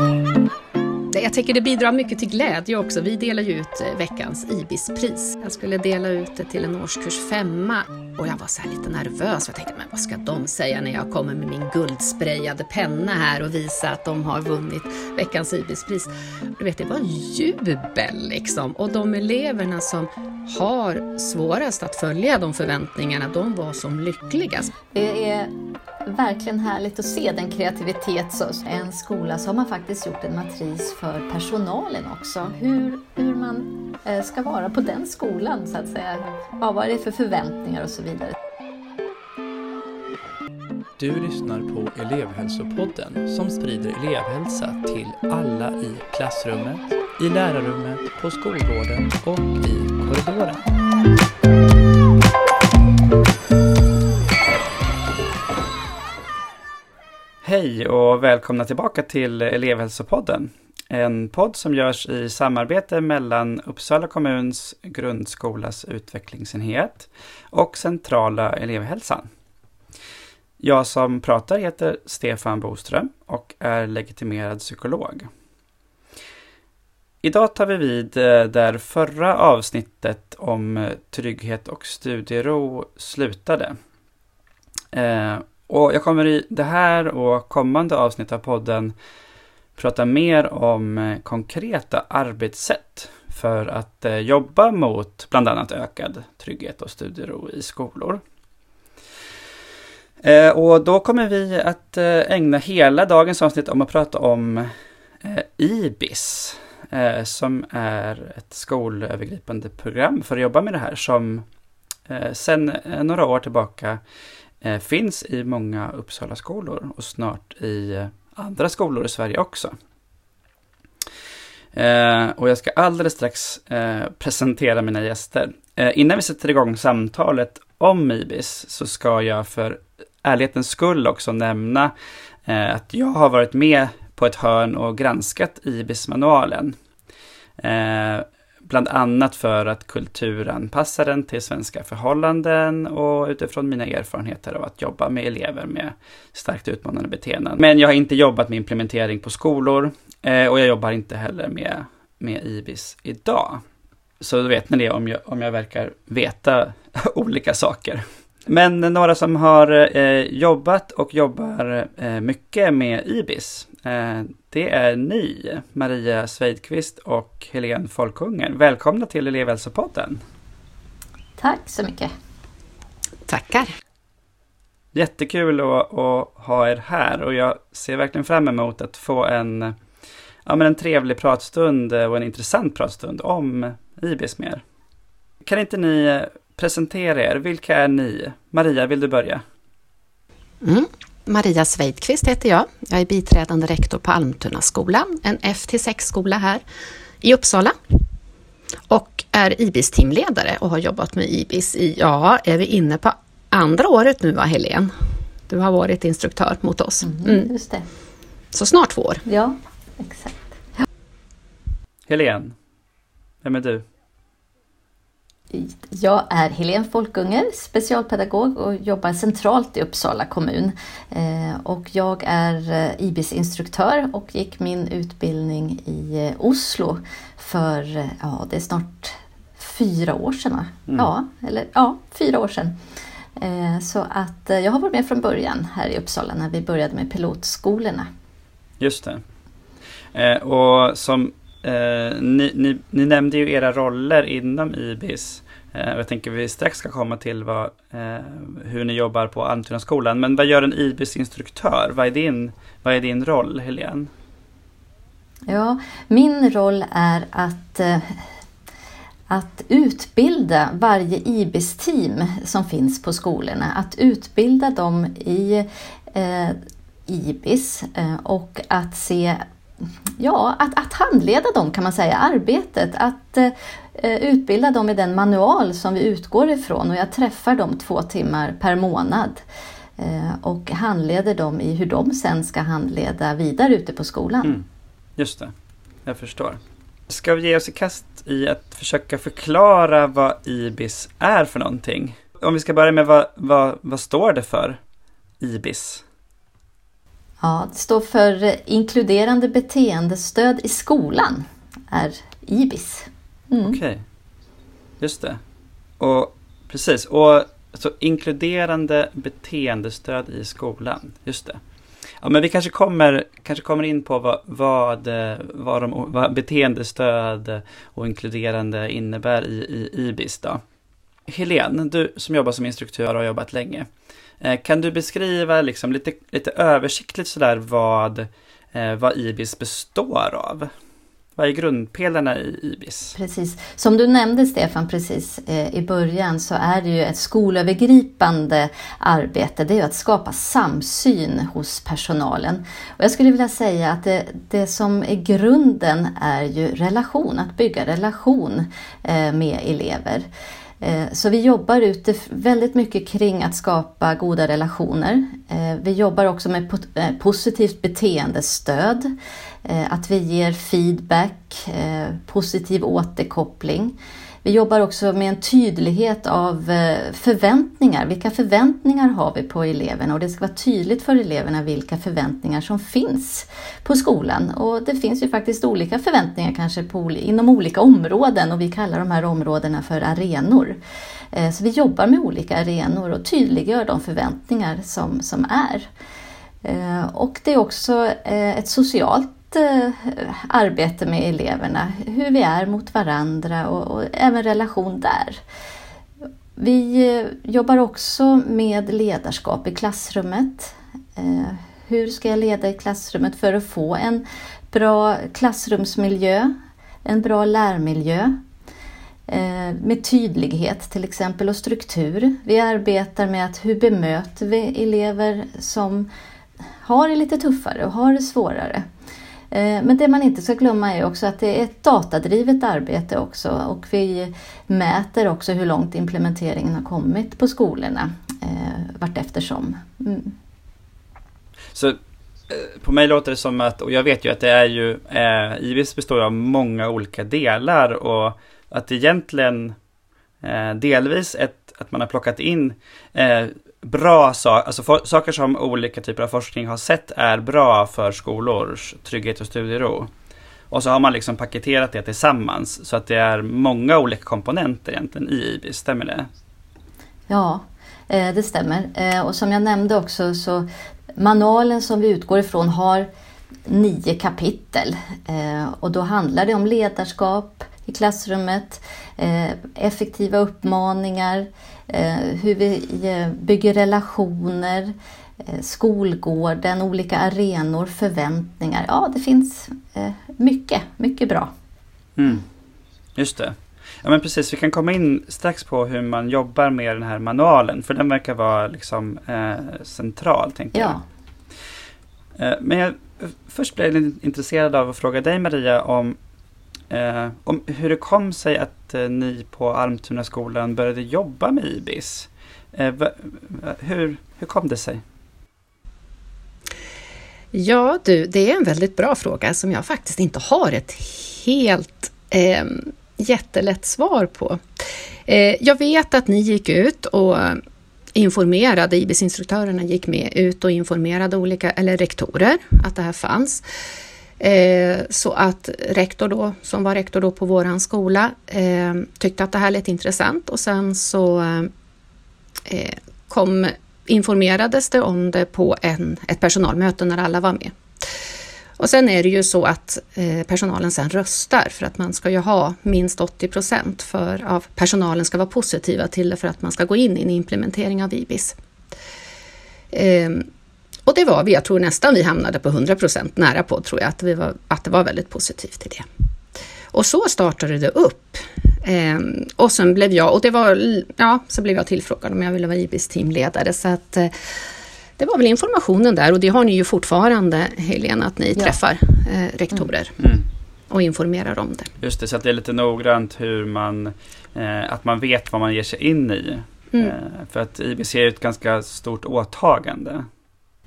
Bye. Jag tycker det bidrar mycket till glädje också. Vi delar ju ut eh, veckans IBIS-pris. Jag skulle dela ut det till en årskurs femma och jag var så lite nervös. Jag tänkte, men vad ska de säga när jag kommer med min guldsprayade penna här och visa att de har vunnit veckans IBIS-pris? Du vet, det var jubel liksom. Och de eleverna som har svårast att följa de förväntningarna, de var som lyckligast. Det är verkligen härligt att se den kreativitet som en skola som har faktiskt gjort en matris för personalen också. Hur, hur man eh, ska vara på den skolan så att säga. Ja, vad är det för förväntningar och så vidare. Du lyssnar på elevhälsopodden som sprider elevhälsa till alla i klassrummet, i lärarrummet, på skolgården och i korridoren. Hej och välkomna tillbaka till elevhälsopodden. En podd som görs i samarbete mellan Uppsala kommuns grundskolas utvecklingsenhet och centrala elevhälsan. Jag som pratar heter Stefan Boström och är legitimerad psykolog. Idag tar vi vid eh, där förra avsnittet om eh, trygghet och studiero slutade. Eh, och jag kommer i det här och kommande avsnitt av podden prata mer om eh, konkreta arbetssätt för att eh, jobba mot bland annat ökad trygghet och studiero i skolor. Eh, och då kommer vi att ägna hela dagens avsnitt om att prata om IBIS, som är ett skolövergripande program för att jobba med det här som sedan några år tillbaka finns i många Uppsala skolor och snart i andra skolor i Sverige också. Eh, och jag ska alldeles strax eh, presentera mina gäster. Eh, innan vi sätter igång samtalet om IBIS så ska jag för ärlighetens skull också nämna eh, att jag har varit med på ett hörn och granskat IBIS-manualen. Bland annat för att kulturanpassa den till svenska förhållanden och utifrån mina erfarenheter av att jobba med elever med starkt utmanande beteenden. Men jag har inte jobbat med implementering på skolor eh, och jag jobbar inte heller med, med IBIS idag. Så då vet ni det om jag, om jag verkar veta olika saker. Men några som har eh, jobbat och jobbar eh, mycket med IBIS, eh, det är ni, Maria Sveidqvist och Helene Folkunger. Välkomna till Elevhälsopodden. Tack så mycket. Tackar. Jättekul att, att, ha er här och jag ser verkligen fram emot att få en, ja, men en trevlig pratstund och en intressant pratstund om IBIS mer. Kan inte ni presentera er. Vilka är ni? Maria, vill du börja? Mm. Maria Sveidqvist heter jag. Jag är biträdande rektor på Almtunaskolan, en F-6-skola här i Uppsala. Och är IBIS-teamledare och har jobbat med IBIS i, ja, är vi inne på andra året nu va, Helene? Du har varit instruktör mot oss. Mm, mm. Just det. Så snart två år. Ja, exakt. Ja. Helene, vem är du? Jag är Helene Folkunger, specialpedagog och jobbar centralt i Uppsala kommun. Eh, och jag är eh, IBIS-instruktör och gick min utbildning i eh, Oslo för, ja det är snart fyra år sedan. Mm. Ja, eller, ja, fyra år sedan. Så att jag har varit med från början här i Uppsala när vi började med pilotskolorna. Just det. Och som Eh, ni, ni, ni, nämnde ju era roller inom IBIS. Eh, jag tänker vi strax ska komma till vad, eh, hur ni jobbar på Almtunaskolan. Men vad gör en IBIS-instruktör? Vad är din, vad är din roll, Helene? Ja, min roll är att eh, att utbilda varje IBIS-team som finns på skolorna, att utbilda dem i eh, IBIS eh, och att se ja, att, att handleda dem kan man säga, arbetet. Att eh, utbilda dem i den manual som vi utgår ifrån och jag träffar dem två timmar per månad eh, och handleder dem i hur de sen ska handleda vidare ute på skolan. Mm, just det, jag förstår. Ska vi ge oss i kast i att försöka förklara vad IBIS är för någonting? Om vi ska börja med vad, vad, vad står det för, IBIS? Ja, det står för inkluderande beteendestöd i skolan, är IBIS. Mm. Okej, okay. just det. Och precis, och så inkluderande beteendestöd i skolan, just det. Ja, men vi kanske kommer, kanske kommer in på vad, vad, vad, de, vad beteendestöd och inkluderande innebär i, i IBIS. Då. Helene, du som jobbar som instruktör och har jobbat länge. Eh, kan du beskriva liksom lite, lite översiktligt sådär vad, eh, vad IBIS består av? Vad är grundpelarna i IBIS? Precis. Som du nämnde Stefan precis eh, i början så är det ju ett skolövergripande arbete. Det är ju att skapa samsyn hos personalen. Och jag skulle vilja säga att det, det som är grunden är ju relation, att bygga relation eh, med elever. Eh, så vi jobbar ute väldigt mycket kring att skapa goda relationer. Eh, vi jobbar också med eh, positivt beteendestöd, att vi ger feedback, positiv återkoppling. Vi jobbar också med en tydlighet av eh, förväntningar. Vilka förväntningar har vi på eleverna? Och det ska vara tydligt för eleverna vilka förväntningar som finns på skolan. Och det finns ju faktiskt olika förväntningar kanske på, inom olika områden och vi kallar de här områdena för arenor. Eh, så vi jobbar med olika arenor och tydliggör de förväntningar som, som är. Eh, och det är också ett socialt Eh, arbete med eleverna, hur vi är mot varandra och, och även relation där. Vi eh, jobbar också med ledarskap i klassrummet. Eh, hur ska jag leda i klassrummet för att få en bra klassrumsmiljö, en bra lärmiljö eh, med tydlighet till exempel och struktur. Vi arbetar med att hur bemöter vi elever som har det lite tuffare och har det svårare. Eh, men det man inte ska glömma är också att det är ett datadrivet arbete också och vi mäter också hur långt implementeringen har kommit på skolorna eh, vart eftersom. Mm. Så eh, på mig låter det som att, och jag vet ju att det är ju, eh, IBIS består av många olika delar och att egentligen eh, delvis ett, att man har plockat in eh, bra saker, alltså for, saker som olika typer av forskning har sett är bra för skolors trygghet och studiero. Och så har man liksom paketerat det tillsammans så att det är många olika komponenter egentligen i IBIS, stämmer det? Ja, eh, det stämmer. Eh, och som jag nämnde också så manualen som vi utgår ifrån har nio kapitel eh, och då handlar det om ledarskap i klassrummet, effektiva uppmaningar, hur vi eh, bygger relationer, eh, skolgården, olika arenor, förväntningar. Ja, det finns mycket, mycket bra. Mm. Just det. Ja men precis, vi kan komma in strax på hur man jobbar med den här manualen, för den verkar vara liksom eh, central. Tänker ja. jag. Eh, men jag, först blev jag intresserad av att fråga dig Maria om Eh, om hur det kom sig att eh, ni på Almtunaskolan började jobba med IBIS. Eh, va, hur, hur kom det sig? Ja du, det är en väldigt bra fråga som jag faktiskt inte har ett helt eh, jättelätt svar på. Eh, jag vet att ni gick ut och informerade, IBIS-instruktörerna gick med ut och informerade olika, eller rektorer att det här fanns. Eh, så att rektor då, som var rektor då på våran skola, eh, tyckte att det här lät intressant och sen så eh, eh kom, informerades det om det på en, ett personalmöte när alla var med. Och sen är det ju så att eh, personalen sen röstar för att man ska ju ha minst 80 procent för av personalen ska vara positiva till det för att man ska gå in i en implementering av IBIS. Eh, och det var vi, jag tror nästan vi hamnade på 100 procent, nära på tror jag, att, vi var, att det var väldigt positivt till det. Och så startade det upp. Ehm, och sen blev jag, och det var, ja, så blev jag tillfrågad om jag ville vara IBIS teamledare. Så att, eh, det var väl informationen där och det har ni ju fortfarande, Helena, att ni ja. träffar eh, rektorer mm. mm. och informerar om det. Just det, så att det är lite noggrant hur man, eh, att man vet vad man ger sig in i. Mm. Eh, för att IBC är ett ganska stort åtagande.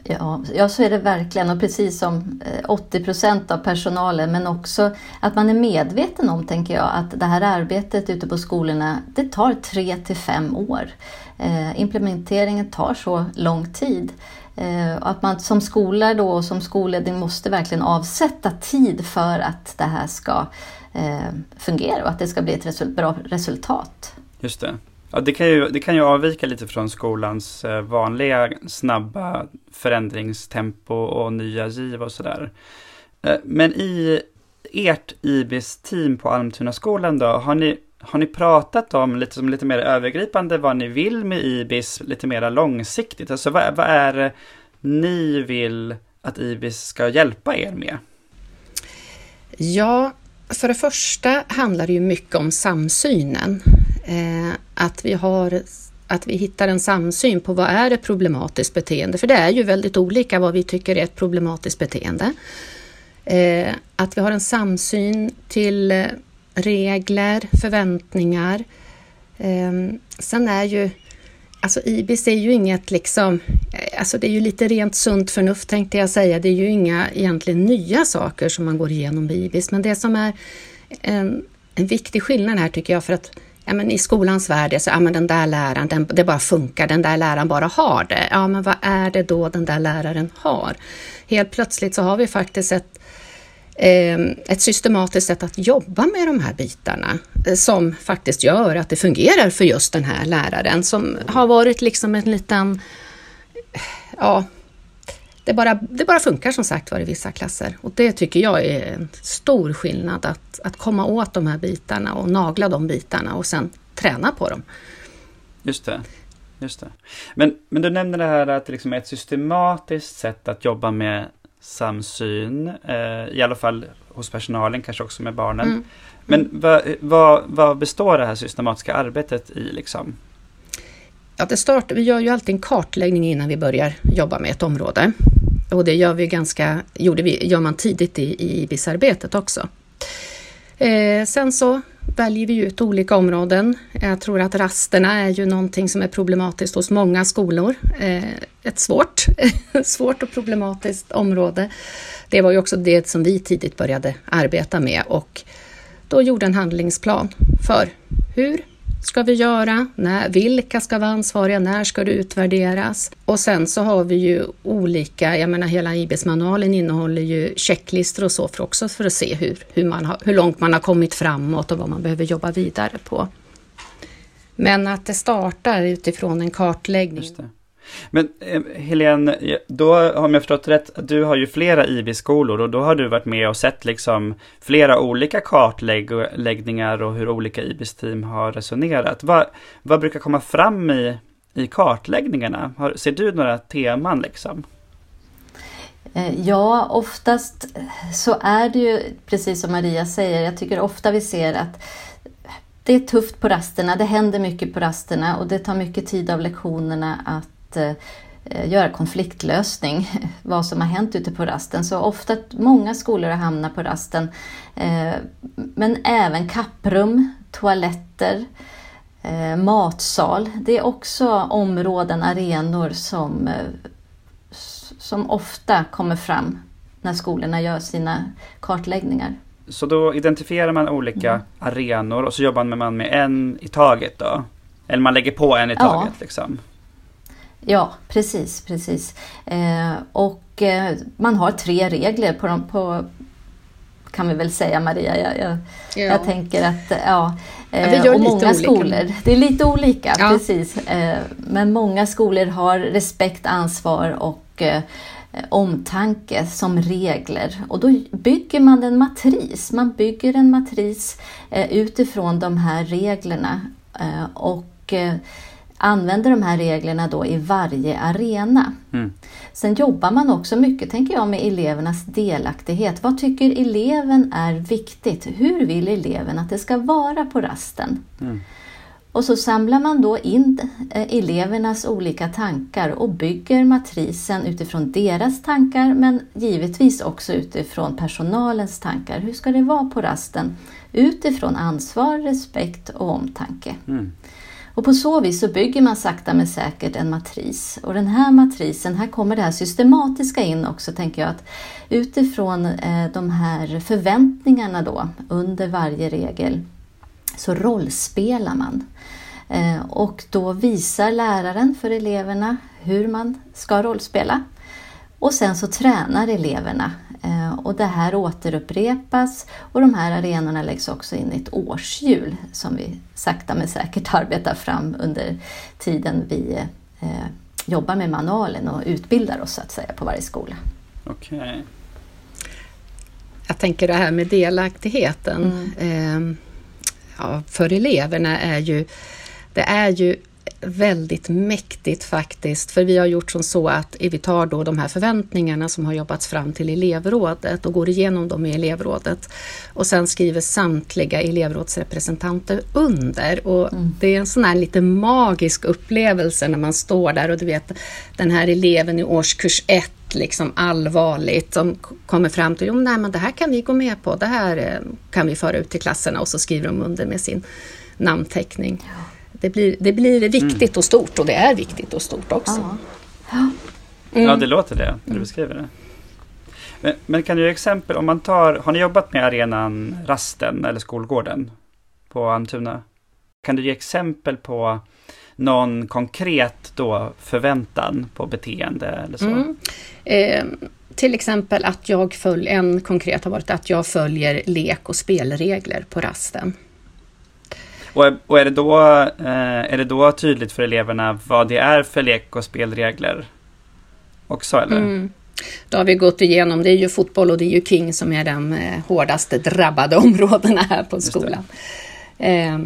Ja, ja, så är det verkligen och precis som eh, 80 procent av personalen men också att man är medveten om, tänker jag, att det här arbetet ute på skolorna det tar tre till fem år. Eh, implementeringen tar så lång tid Eh, att man som skola då och som skolledning måste verkligen avsätta tid för att det här ska eh, fungera och att det ska bli ett resul bra resultat. Just det. Ja, det, kan ju, det kan ju avvika lite från skolans eh, vanliga snabba förändringstempo och nya giv och sådär. Eh, men i ert IBIS-team på Almtunaskolan då, har ni, har ni pratat om lite, som lite mer övergripande vad ni vill med IBIS lite mer långsiktigt? Alltså vad, vad är det ni vill att IBIS ska hjälpa er med? Ja, för det första handlar det ju mycket om samsynen. Eh, att, vi har, att vi hittar en samsyn på vad är ett problematiskt beteende, för det är ju väldigt olika vad vi tycker är ett problematiskt beteende. Eh, att vi har en samsyn till eh, regler, förväntningar. Eh, sen är ju Alltså IBIS är ju inget liksom, eh, alltså det är ju lite rent sunt förnuft tänkte jag säga. Det är ju inga egentligen nya saker som man går igenom med IBIS, men det som är en, en viktig skillnad här tycker jag för att ja, men i skolans värld är så, ja men den där läraren, den, det bara funkar, den där läraren bara har det. Ja men vad är det då den där läraren har? Helt plötsligt så har vi faktiskt ett Eh, ett systematiskt sätt att jobba med de här bitarna eh, som faktiskt gör att det fungerar för just den här läraren som har varit liksom en liten, ja, det bara, det bara funkar som sagt var i vissa klasser och det tycker jag är en stor skillnad att, att komma åt de här bitarna och nagla de bitarna och sen träna på dem. Just det. Just det. Men, men du nämnde det här att det liksom är ett systematiskt sätt att jobba med samsyn, eh, i alla fall hos personalen, kanske också med barnen. Mm. Men vad, vad, vad, består det här systematiska arbetet i liksom? Ja, det start, vi gör ju alltid en kartläggning innan vi börjar jobba med ett område. Och det gör, vi ganska, gjorde vi, gör man tidigt i, i IBIS-arbetet också. Eh, sen så väljer vi ut olika områden. Jag tror att rasterna är ju någonting som är problematiskt hos många skolor. Eh, ett svårt, svårt och problematiskt område. Det var ju också det som vi tidigt började arbeta med och då gjorde en handlingsplan för hur ska vi göra? När, vilka ska vara ansvariga? När ska det utvärderas? Och sen så har vi ju olika, jag menar hela IBS-manualen innehåller ju checklistor och så för också för att se hur, hur, man har, hur långt man har kommit framåt och vad man behöver jobba vidare på. Men att det startar utifrån en kartläggning. Men eh, Helene, då har jag förstått rätt, du har ju flera IB-skolor och då har du varit med och sett liksom flera olika kartläggningar och hur olika IBs team har resonerat. Vad, vad brukar komma fram i, i kartläggningarna? Har, ser du några teman liksom? Eh, ja, oftast så är det ju precis som Maria säger. Jag tycker ofta vi ser att det är tufft på rasterna, det händer mycket på rasterna och det tar mycket tid av lektionerna att eh, göra konfliktlösning, vad som har hänt ute på rasten. Så ofta, många skolor har hamnat på rasten. Eh, men även kapprum, toaletter, eh, matsal. Det är också områden, arenor som, som ofta kommer fram när skolorna gör sina kartläggningar. Så då identifierar man olika mm. arenor och så jobbar man med en i taget då? Eller man lägger på en i taget ja. liksom? Ja, precis, precis. Eh, och eh, man har tre regler på, de, på kan vi väl säga Maria. Jag, jag, ja. jag tänker att, ja, eh, ja och många skolor, det är lite olika, ja. precis. Eh, men många skolor har respekt, ansvar och eh, omtanke som regler. Och då bygger man en matris. Man bygger en matris eh, utifrån de här reglerna. och använder de här reglerna då i varje arena. Mm. Sen jobbar man också mycket, tänker jag, med elevernas delaktighet. Vad tycker eleven är viktigt? Hur vill eleven att det ska vara på rasten? Mm. Och så samlar man då in eh, elevernas olika tankar och bygger matrisen utifrån deras tankar men givetvis också utifrån personalens tankar. Hur ska det vara på rasten? Utifrån ansvar, respekt och omtanke. Mm. Och på så vis så bygger man sakta men säkert en matris. Och den här matrisen, här kommer det här systematiska in också tänker jag. att Utifrån eh, de här förväntningarna då under varje regel så rollspelar man. Eh, och då visar läraren för eleverna hur man ska rollspela. Och sen så tränar eleverna och det här återupprepas och de här arenorna läggs också in i ett årshjul som vi sakta men säkert arbetar fram under tiden vi eh, jobbar med manualen och utbildar oss så att säga på varje skola. Okej. Okay. Jag tänker det här med delaktigheten mm. eh, ja, för eleverna är ju, det är ju väldigt mäktigt faktiskt, för vi har gjort som så att vi tar då de här förväntningarna som har jobbats fram till elevrådet och går igenom dem i elevrådet och sen skriver samtliga elevrådsrepresentanter under och mm. det är en sån här lite magisk upplevelse när man står där och du vet den här eleven i årskurs 1 liksom allvarligt som kommer fram till, jo nej men det här kan vi gå med på, det här eh, kan vi föra ut till klasserna och så skriver de under med sin namnteckning. Ja. Det blir, det blir viktigt mm. och stort och det är viktigt och stort också. Ja, mm. ja det låter det när du mm. beskriver det. Men, men, kan du ge exempel, om man tar, har ni jobbat med arenan Rasten eller skolgården på Antuna? Kan du ge exempel på någon konkret då förväntan på beteende eller så? Mm. Eh, till exempel att jag följer, en konkret har varit att jag följer lek och spelregler på rasten. Och, och är, det då, eh, är det då tydligt för eleverna vad det är för lek och spelregler också eller? Mm. Då har vi gått igenom, det är ju fotboll och det är ju King som är de eh, hårdaste drabbade områdena här på skolan. Eh,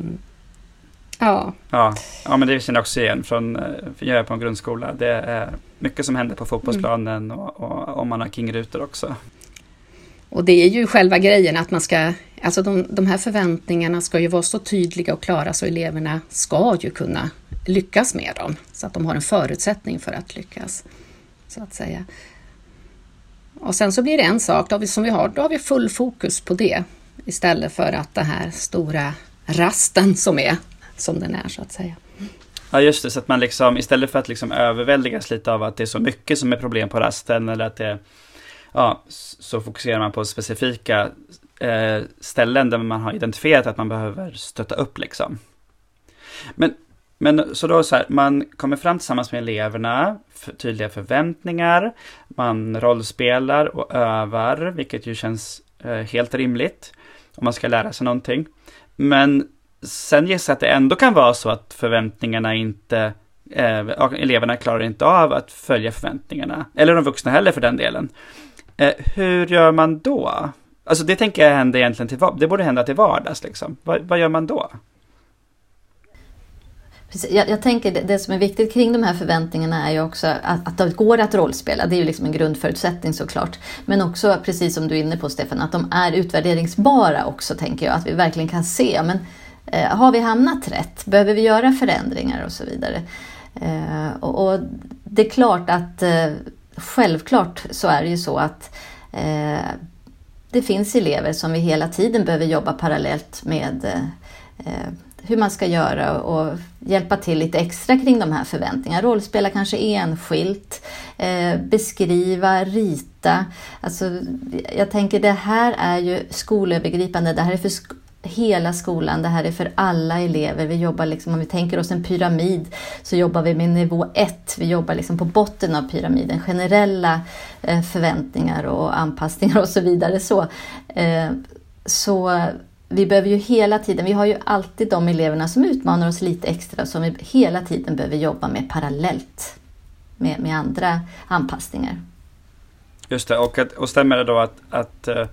ja. ja. Ja, men det känner jag också igen från, eh, jag är på en grundskola. Det är mycket som händer på fotbollsplanen mm. och, och om man har King-rutor också. Och det är ju själva grejen att man ska, alltså de, de här förväntningarna ska ju vara så tydliga och klara så eleverna ska ju kunna lyckas med dem. Så att de har en förutsättning för att lyckas. Så att säga. Och sen så blir det en sak då vi, som vi har, då har vi full fokus på det istället för att den här stora rasten som är som den är så att säga. Ja just det, så att man liksom istället för att liksom överväldigas lite av att det är så mycket som är problem på rasten eller att det ja, så fokuserar man på specifika eh, ställen där man har identifierat att man behöver stötta upp liksom. Men, men så då så här, man kommer fram tillsammans med eleverna, för tydliga förväntningar, man rollspelar och övar, vilket ju känns eh, helt rimligt om man ska lära sig någonting. Men sen gissar jag att det ändå kan vara så att förväntningarna inte eh, eleverna klarar inte av att följa förväntningarna. Eller de vuxna heller för den delen. Eh, hur gör man då? Alltså det tänker jag händer egentligen till Det borde hända till vardags liksom. Vad, vad gör man då? Jag, jag, tänker det, det, som är viktigt kring de här förväntningarna är ju också att, att det går att rollspela. Det är ju liksom en grundförutsättning såklart. Men också, precis som du är inne på Stefan, att de är utvärderingsbara också tänker jag. Att vi verkligen kan se, men eh, har vi hamnat rätt? Behöver vi göra förändringar och så vidare? Eh, och, och, det är klart att eh, självklart så är det ju så att eh, det finns elever som vi hela tiden behöver jobba parallellt med eh, eh, hur man ska göra och hjälpa till lite extra kring de här förväntningarna. Rollspela kanske enskilt, eh, beskriva, rita. Alltså, jag tänker det här är ju skolövergripande, det här är för hela skolan. Det här är för alla elever. Vi jobbar liksom, om vi tänker oss en pyramid så jobbar vi med nivå 1. Vi jobbar liksom på botten av pyramiden. Generella eh, förväntningar och anpassningar och så vidare. Så, eh, så vi behöver ju hela tiden, vi har ju alltid de eleverna som utmanar oss lite extra som vi hela tiden behöver jobba med parallellt med, med andra anpassningar. Just det, och, att, och stämmer det då att, att eh,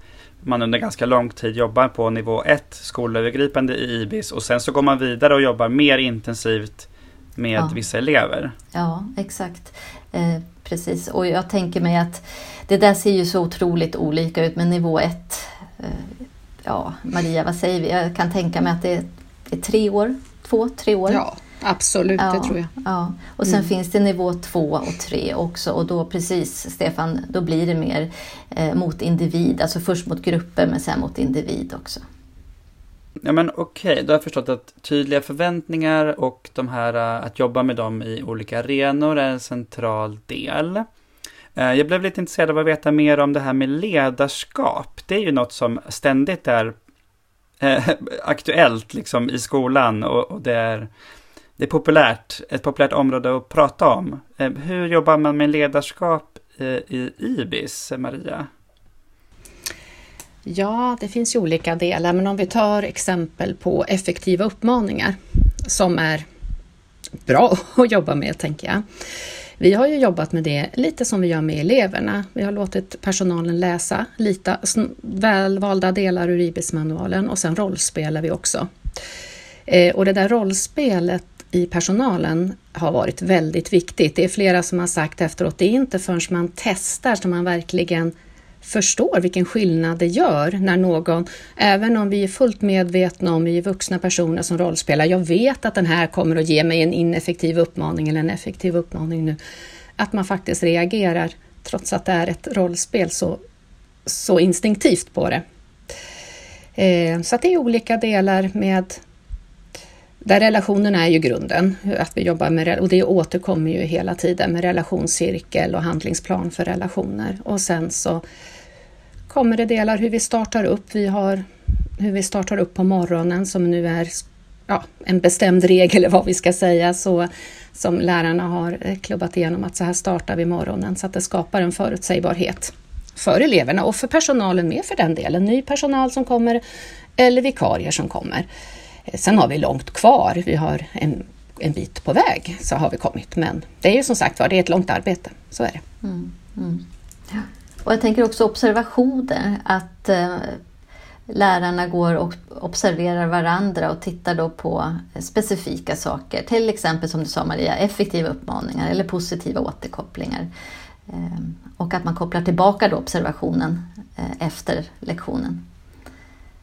man under ganska lång tid jobbar på nivå 1, skolövergripande i IBIS och sen så går man vidare och jobbar mer intensivt med ja. vissa elever. Ja, exakt. Eh, precis, och jag tänker mig att det där ser ju så otroligt olika ut med nivå 1. Eh, ja, Maria, vad säger vi? Jag kan tänka mig att det är, det är tre år, två, tre år. Ja, Absolut, ja, det tror jag. Ja. Och sen mm. finns det nivå två och tre också och då precis Stefan, då blir det mer eh, mot individ, alltså först mot grupper men sen mot individ också. Ja men okej, okay. då har jag förstått att tydliga förväntningar och de här eh, att jobba med dem i olika arenor är en central del. Eh, jag blev lite intresserad av att veta mer om det här med ledarskap. Det är ju något som ständigt är eh, aktuellt liksom i skolan och, och det är det är populärt, ett populärt område att prata om. Eh, hur jobbar man med ledarskap eh, i IBIS, Maria? Ja, det finns ju olika delar, men om vi tar exempel på effektiva uppmaningar som är bra att jobba med, tänker jag. Vi har ju jobbat med det lite som vi gör med eleverna. Vi har låtit personalen läsa lite välvalda delar ur IBIS-manualen och sen rollspelar vi också. Eh, och det där rollspelet i personalen har varit väldigt viktigt. Det är flera som har sagt efteråt, det är inte förrän man testar som man verkligen förstår vilken skillnad det gör när någon, även om vi är fullt medvetna om vi är vuxna personer som rollspelar, jag vet att den här kommer att ge mig en ineffektiv uppmaning eller en effektiv uppmaning nu, att man faktiskt reagerar trots att det är ett rollspel så, så instinktivt på det. Eh, så att det är olika delar med där relationerna är ju grunden, att vi jobbar med, och det återkommer ju hela tiden med relationscirkel och handlingsplan för relationer. Och sen så kommer det delar hur vi startar upp. Vi har hur vi startar upp på morgonen som nu är ja, en bestämd regel, eller vad vi ska säga, så, som lärarna har eh, klubbat igenom att så här startar vi morgonen så att det skapar en förutsägbarhet för eleverna och för personalen med för den delen. Ny personal som kommer eller vikarier som kommer. Sen har vi långt kvar. Vi har en, en bit på väg så har vi kommit, men det är ju som sagt var, det är ett långt arbete. Så är det. Mm, mm. Ja. Och jag tänker också observationer, att eh, lärarna går och observerar varandra och tittar då på specifika saker. Till exempel som du sa Maria, effektiva uppmaningar eller positiva återkopplingar. Eh, och att man kopplar tillbaka då observationen eh, efter lektionen.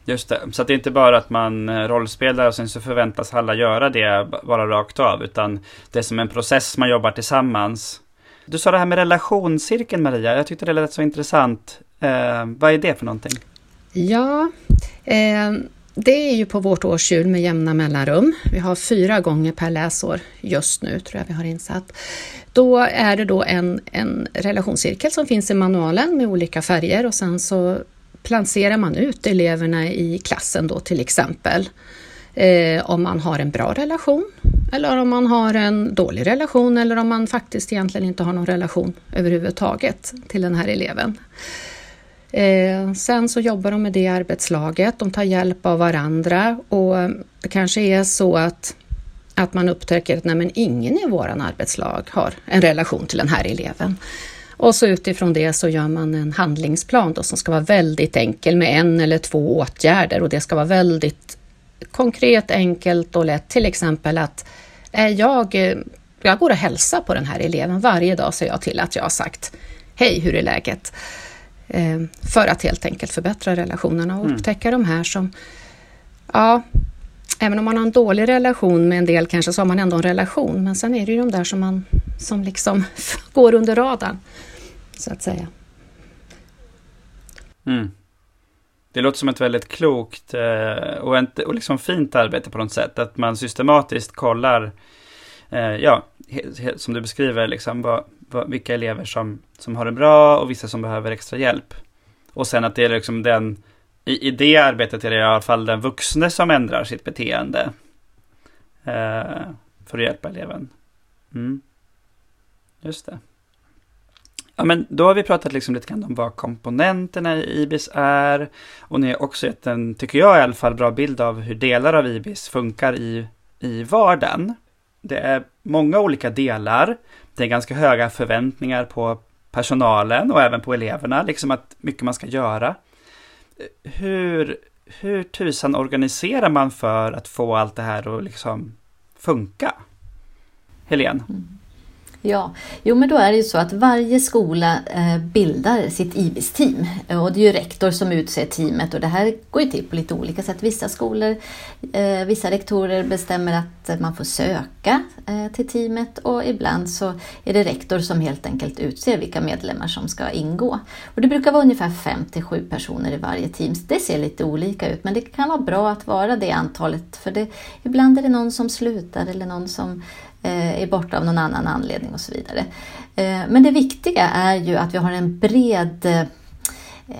Just det, så att det är inte bara att man eh, rollspelar och sen så förväntas alla göra det bara rakt av, utan det är som en process man jobbar tillsammans du sa det här med relationscirkeln Maria, jag tyckte det lät så intressant. Eh, vad är det för någonting? Ja, eh, det är ju på vårt årshjul med jämna mellanrum. Vi har fyra gånger per läsår just nu, tror jag vi har insatt. Då är det då en, en relationscirkel som finns i manualen med olika färger och sen så placerar man ut eleverna i klassen då till exempel. Eh, om man har en bra relation eller om man har en dålig relation eller om man faktiskt egentligen inte har någon relation överhuvudtaget till den här eleven. Eh, sen så jobbar de med det arbetslaget, de tar hjälp av varandra och det kanske är så att, att man upptäcker att nej, men ingen i våran arbetslag har en relation till den här eleven. Och så utifrån det så gör man en handlingsplan då som ska vara väldigt enkel med en eller två åtgärder och det ska vara väldigt konkret, enkelt och lätt. Till exempel att eh, jag, eh, jag går och hälsar på den här eleven varje dag ser jag till att jag har sagt Hej, hur är läget? Eh, för att helt enkelt förbättra relationerna och mm. upptäcka de här som, ja, även om man har en dålig relation med en del kanske så har man ändå en relation, men sen är det ju de där som man som liksom går under radarn, så att säga. Mm. Det låter som ett väldigt klokt eh, och, ett, och liksom fint arbete på något sätt. Att man systematiskt kollar, eh, ja, som du beskriver, liksom, vad, vad, vilka elever som, som har det bra och vissa som behöver extra hjälp. Och sen att det är liksom den, i, i det arbetet är det i alla fall den vuxne som ändrar sitt beteende. Eh, för att hjälpa eleven. Mm. Just det. Ja, men då har vi pratat liksom lite grann om vad komponenterna i IBIS är. Och ni har också gett en, tycker jag i alla fall, bra bild av hur delar av IBIS funkar i, i vardagen. Det är många olika delar. Det är ganska höga förväntningar på personalen och även på eleverna, liksom att mycket man ska göra. Hur, hur tusan organiserar man för att få allt det här att liksom funka? Helene? Mm. Ja, jo men då är det ju så att varje skola eh, bildar sitt IBIS-team och det är ju rektor som utser teamet och det här går ju till på lite olika sätt. Vissa skolor, eh, vissa rektorer bestämmer att man får söka eh, till teamet och ibland så är det rektor som helt enkelt utser vilka medlemmar som ska ingå. Och det brukar vara ungefär 5 till 7 personer i varje team. Det ser lite olika ut men det kan vara bra att vara det antalet för det, ibland är det någon som slutar eller någon som Eh, är borta av någon annan anledning och så vidare. Eh, men det viktiga är ju att vi har en bred... Eh,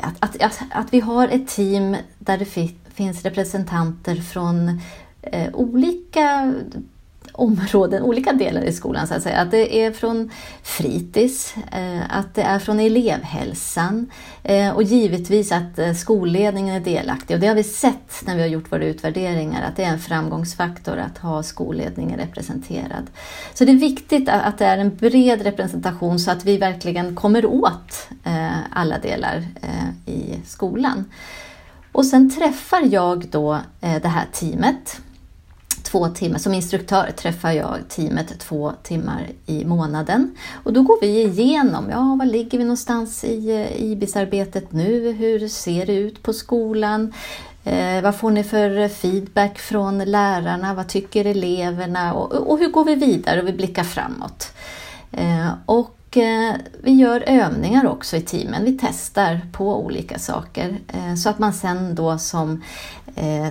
att, att, att, att vi har ett team där det finns representanter från olika områden, olika delar i skolan så att säga. Att det är från fritids, eh, att det är från elevhälsan eh, och givetvis att eh, skolledningen är delaktig. Och det har vi sett när vi har gjort våra utvärderingar att det är en framgångsfaktor att ha skolledningen representerad. Så det är viktigt att det är en bred representation så att vi verkligen kommer åt alla delar i skolan. Och sen träffar jag då det här teamet två timmar, som instruktör träffar jag teamet två timmar i månaden. Och då går vi igenom, ja var ligger vi någonstans i eh, IBIS-arbetet nu? Hur ser det ut på skolan? Eh, vad får ni för feedback från lärarna? Vad tycker eleverna? Och, och hur går vi vidare och vi blickar framåt? Eh, och eh, vi gör övningar också i teamen. Vi testar på olika saker eh, så att man sen då som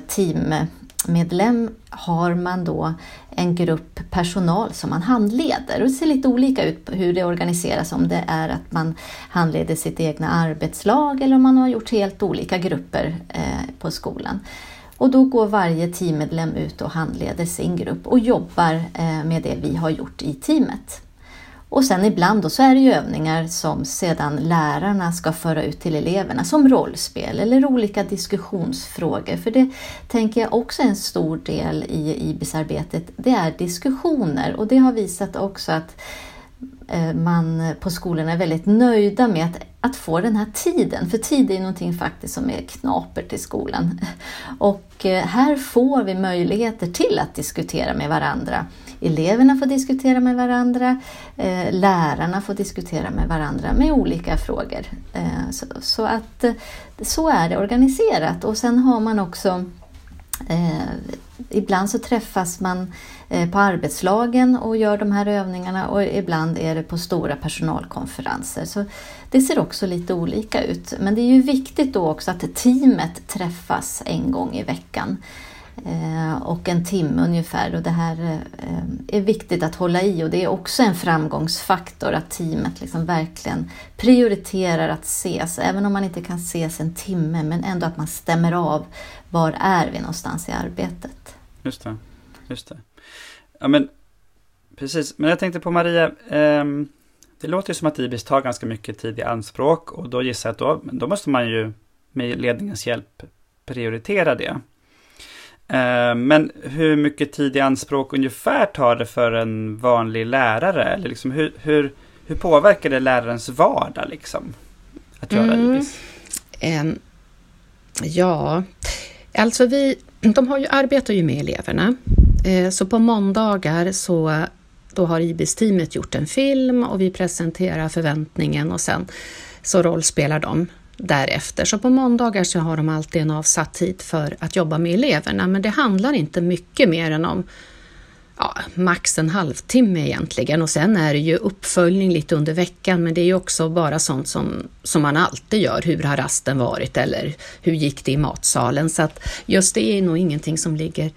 team medlem har man då en grupp personal som man handleder. Och det ser lite olika ut hur det organiseras, om det är att man handleder sitt egna arbetslag eller om man har gjort helt olika grupper eh, på skolan. Och då går varje teammedlem ut och handleder sin grupp och jobbar eh, med det vi har gjort i teamet. Och sen ibland då så är det ju övningar som sedan lärarna ska föra ut till eleverna som rollspel eller olika diskussionsfrågor. För det tänker jag också är en stor del i IBIS-arbetet. Det är diskussioner och det har visat också att eh, man på skolorna är väldigt nöjda med att, att få den här tiden. För tid är någonting faktiskt som är knapert i skolan. Och eh, här får vi möjligheter till att diskutera med varandra eleverna får diskutera med varandra, eh, lärarna får diskutera med varandra med olika frågor. Eh, så, att eh, så är det organiserat och sen har man också Ibland så träffas man på arbetslagen och gör de här övningarna och ibland är det på stora personalkonferenser. Så det ser också lite olika ut. Men det är ju viktigt då också att teamet träffas en gång i veckan. Eh, och en timme ungefär. Och det här eh, är viktigt att hålla i och det är också en framgångsfaktor att teamet liksom verkligen prioriterar att ses, även om man inte kan ses en timme, men ändå att man stämmer av var är vi någonstans i arbetet. Just det. Just det. Ja, men, precis, men jag tänkte på Maria, ehm... det låter ju som att IBIS tar ganska mycket tid i anspråk och då gissar jag att då, då måste man ju med ledningens hjälp prioritera det. Eh, men hur mycket tid i anspråk ungefär tar det för en vanlig lärare? Eller liksom hur, hur, hur påverkar det lärarens vardag liksom? Att göra mm. IBIS? Um, ja, alltså vi de har ju, arbetar ju med eleverna. Eh, så på måndagar så då har IBIS-teamet gjort en film och vi presenterar förväntningen och sen så rollspelar de därefter. Så på måndagar så har de alltid en avsatt tid för att jobba med eleverna, men det handlar inte mycket mer än om ja, max en halvtimme egentligen och sen är det ju uppföljning lite under veckan men det är ju också bara sånt som, som man alltid gör. Hur har rasten varit eller hur gick det i matsalen? Så att just det är nog ingenting som ligger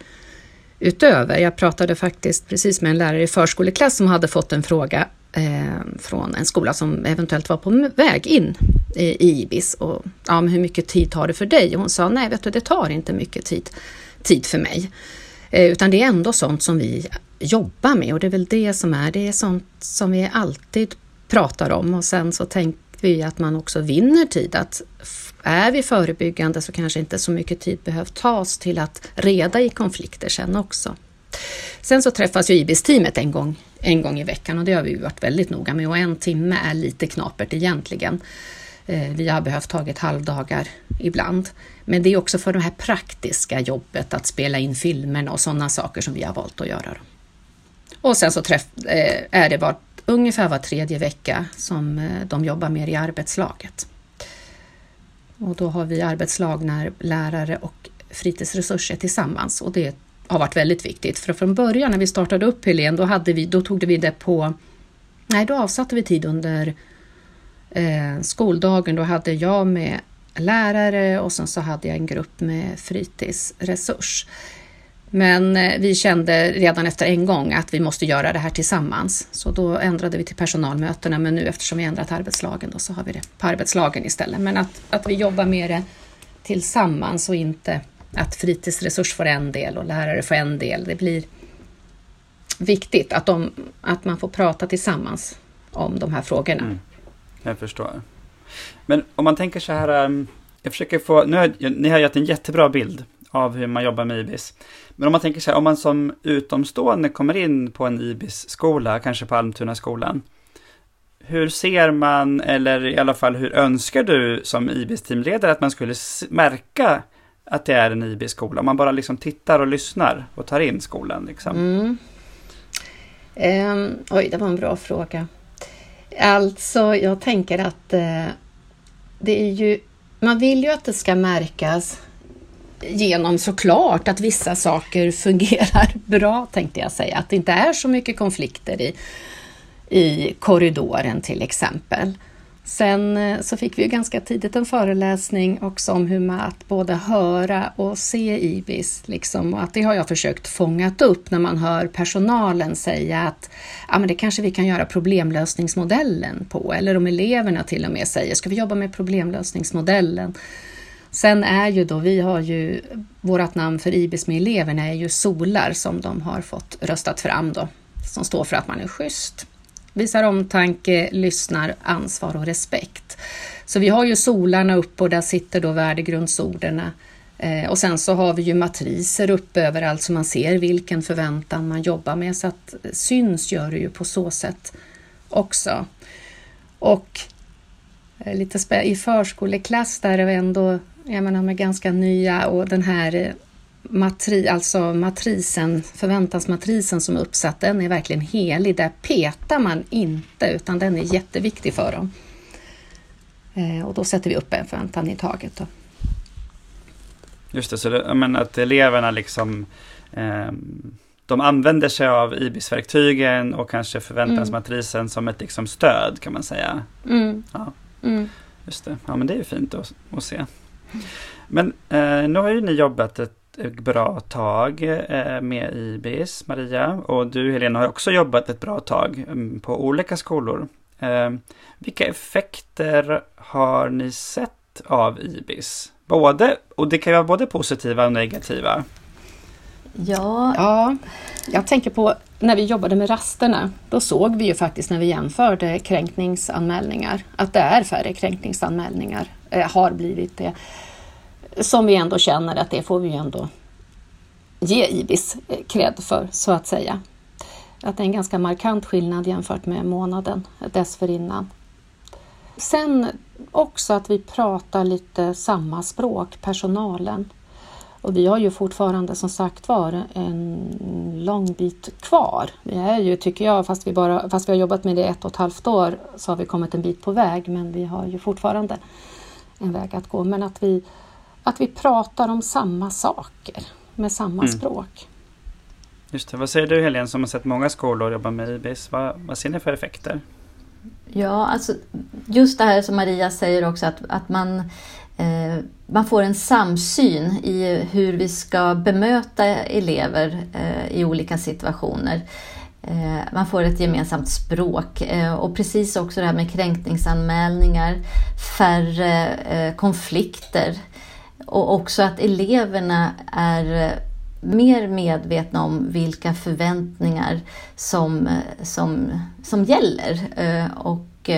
utöver. Jag pratade faktiskt precis med en lärare i förskoleklass som hade fått en fråga Eh, från en skola som eventuellt var på väg in i, IBIS. Och, ja, men hur mycket tid tar det för dig? Och hon sa, nej vet du, det tar inte mycket tid, tid för mig. Eh, utan det är ändå sånt som vi jobbar med och det är väl det som är, det är sånt som vi alltid pratar om och sen så tänker vi att man också vinner tid. Att är vi förebyggande så kanske inte så mycket tid behöver tas till att reda i konflikter sen också. Sen så träffas ju IBIS-teamet en gång, en gång i veckan och det har vi varit väldigt noga med och en timme är lite knapert egentligen. Eh, vi har behövt tagit halvdagar ibland. Men det är också för det här praktiska jobbet att spela in filmerna och sådana saker som vi har valt att göra. Och sen så träff, eh, är det var, ungefär var tredje vecka som eh, de jobbar mer i arbetslaget. Och då har vi arbetslag när lärare och fritidsresurser tillsammans och det har varit väldigt viktigt. För från början när vi startade upp Helen, då, hade vi, då tog vi det på... Nej, då avsatte vi tid under eh, skoldagen. Då hade jag med lärare och sen så hade jag en grupp med fritidsresurs. Men eh, vi kände redan efter en gång att vi måste göra det här tillsammans. Så då ändrade vi till personalmötena, men nu eftersom vi ändrat arbetslagen då så har vi det på arbetslagen istället. Men att, att vi jobbar med det tillsammans och inte att fritidsresurs får en del och lärare får en del. Det blir, viktigt att, de, att man får prata tillsammans om de här frågorna. Mm. Jag förstår. Men om man tänker så här, ehm, jag försöker få, nu har, ni har gett en jättebra bild av hur man jobbar med IBIS. Men om man tänker så här, om man som utomstående kommer in på en IBIS-skola, kanske på Almtuna skolan. Hur ser man, eller i alla fall hur önskar du som IBIS-teamledare att man skulle märka att det är en IB-skola. Om man bara liksom tittar och lyssnar och tar in skolan. Liksom. Mm. Eh, oj, det var en bra fråga. Alltså, jag tänker att eh, det är ju, man vill ju att det ska märkas genom såklart att vissa saker fungerar bra, tänkte jag säga. Att det inte är så mycket konflikter i, i korridoren till exempel. Sen eh, så fick vi ju ganska tidigt en föreläsning också om hur man att både höra och se IBIS. Liksom, och att det har jag försökt fångat upp när man hör personalen säga att ja, men det kanske vi kan göra problemlösningsmodellen på. Eller om eleverna till och med säger, ska vi jobba med problemlösningsmodellen? Sen är ju då, vi har ju, vårt namn för IBIS med eleverna är ju SOLAR som de har fått röstat fram då, som står för att man är schysst visar omtanke, lyssnar, ansvar och respekt. Så vi har ju solarna uppe och där sitter då värdegrundsorden. Eh, och sen så har vi ju matriser uppe överallt så man ser vilken förväntan man jobbar med. Så att syns gör det ju på så sätt också. Och eh, lite i förskoleklass där är vi ändå, jag menar, med ganska nya och den här eh, matri, alltså matrisen, förväntansmatrisen som är uppsatt, den är verkligen helig. Där petar man inte, utan den är jätteviktig för dem. Eh, och då sätter vi upp en förväntan i taget. Då. Just det, så det, men att eleverna liksom eh, de använder sig av IBIS-verktygen och kanske förväntansmatrisen mm. som ett liksom stöd kan man säga. Mm. Ja. Mm. Just det, ja men det är ju fint att, att se. Men eh, nu har ju ni jobbat ett ett bra tag eh, med IBIS, Maria. Och du Helena har också jobbat ett bra tag mm, på olika skolor. Eh, vilka effekter har ni sett av IBIS? Både, och det kan ju vara både positiva och negativa. Ja. ja, jag tänker på när vi jobbade med rasterna. Då såg vi ju faktiskt när vi jämförde kränkningsanmälningar att det är färre kränkningsanmälningar, eh, har blivit det som vi ändå känner att det får vi ändå ge IBIS eh, cred för, så att säga. Att det är en ganska markant skillnad jämfört med månaden dessförinnan. Sen också att vi pratar lite samma språk, personalen. Och vi har ju fortfarande som sagt var en lång bit kvar. Vi är ju, tycker jag, fast vi, bara, fast vi har jobbat med det ett och ett halvt år, så har vi kommit en bit på väg, men vi har ju fortfarande en väg att gå. Men att vi att vi pratar om samma saker med samma mm. språk. Just det. Vad säger du Helene som har sett många skolor jobba med IBIS? Vad, vad ser ni för effekter? Ja, alltså just det här som Maria säger också att, att man, eh, man får en samsyn i hur vi ska bemöta elever eh, i olika situationer. Eh, man får ett gemensamt språk eh, och precis också det här med kränkningsanmälningar, färre eh, konflikter och också att eleverna är eh, mer medvetna om vilka förväntningar som, eh, som, som gäller. Eh, och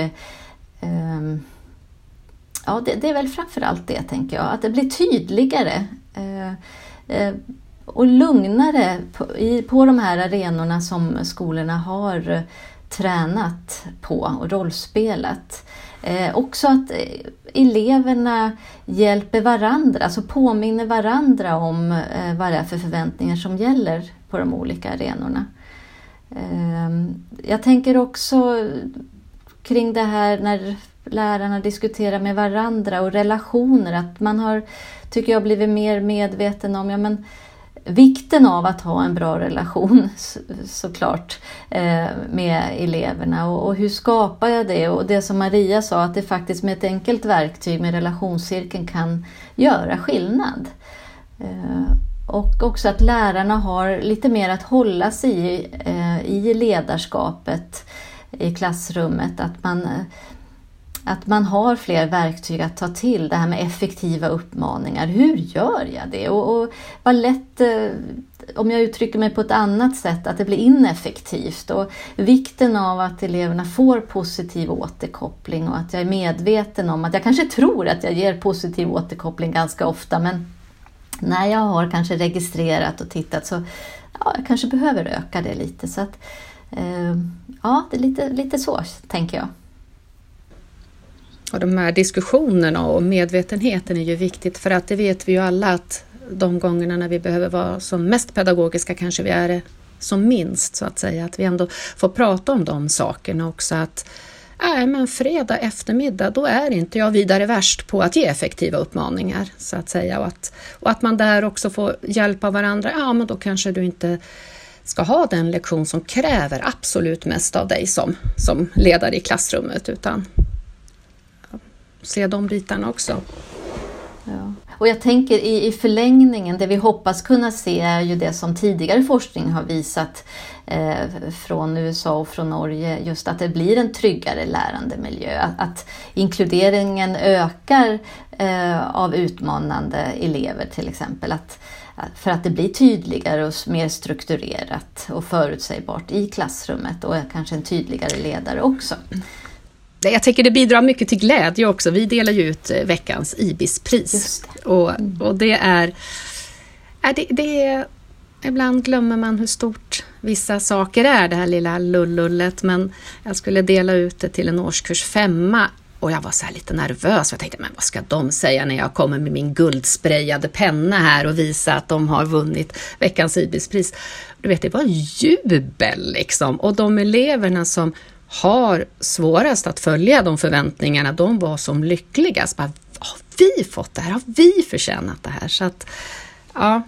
ehm, ja, det, det är väl framförallt det, tänker jag, att det blir tydligare och lugnare på, på de här arenorna som skolorna har tränat på och rollspelat. Eh, också att eh, eleverna hjälper varandra, alltså påminner varandra om eh, vad det är för förväntningar som gäller på de olika arenorna. Eh, jag tänker också kring det här när lärarna diskuterar med varandra och relationer, att man har, tycker jag, blivit mer medveten om ja, men, vikten av att ha en bra relation såklart eh, med eleverna och, hur skapar jag det? Och det som Maria sa att det faktiskt med ett enkelt verktyg med relationscirkeln kan göra skillnad. Eh, och också att lärarna har lite mer att hålla sig i, eh, i ledarskapet i klassrummet. Att man att man har fler verktyg att ta till. Det här med effektiva uppmaningar. Hur gör jag det? Och, och vad lätt, eh, om jag uttrycker mig på ett annat sätt, att det blir ineffektivt. Och vikten av att eleverna får positiv återkoppling och att jag är medveten om att jag kanske tror att jag ger positiv återkoppling ganska ofta men när jag har kanske registrerat och tittat så ja, jag kanske behöver öka det lite. Så att, eh, ja, det är lite, lite så tänker jag. Och de här diskussionerna och medvetenheten är ju viktigt för att det vet vi ju alla att de gångerna när vi behöver vara som mest pedagogiska kanske vi är som minst så att säga. Att vi ändå får prata om de sakerna också. att Nej, men fredag eftermiddag, då är inte jag vidare värst på att ge effektiva uppmaningar, så att säga. Och att, och att man där också får hjälpa varandra. Ja, men då kanske du inte ska ha den lektion som kräver absolut mest av dig som, som ledare i klassrummet, utan se de bitarna också. Ja. Och jag tänker i, i förlängningen, det vi hoppas kunna se är ju det som tidigare forskning har visat eh, från USA och från Norge, just att det blir en tryggare lärandemiljö. Att, att inkluderingen ökar eh, av utmanande elever till exempel. Att, för att det blir tydligare och mer strukturerat och förutsägbart i klassrummet och kanske en tydligare ledare också. Jag tänker det bidrar mycket till glädje också. Vi delar ju ut eh, veckans IBIS-pris. Och, och det är... det, det är Ibland glömmer man hur stort vissa saker är, det här lilla lullullet, men jag skulle dela ut det till en årskurs femma och jag var så lite nervös. Jag tänkte, men vad ska de säga när jag kommer med min guldsprayade penna här och visa att de har vunnit veckans IBIS-pris? Du vet, det var jubel liksom. Och de eleverna som har svårast att följa de förväntningarna, de var som lyckligast. Bara, har vi fått det här? Har vi förtjänat det här? Så att, ja,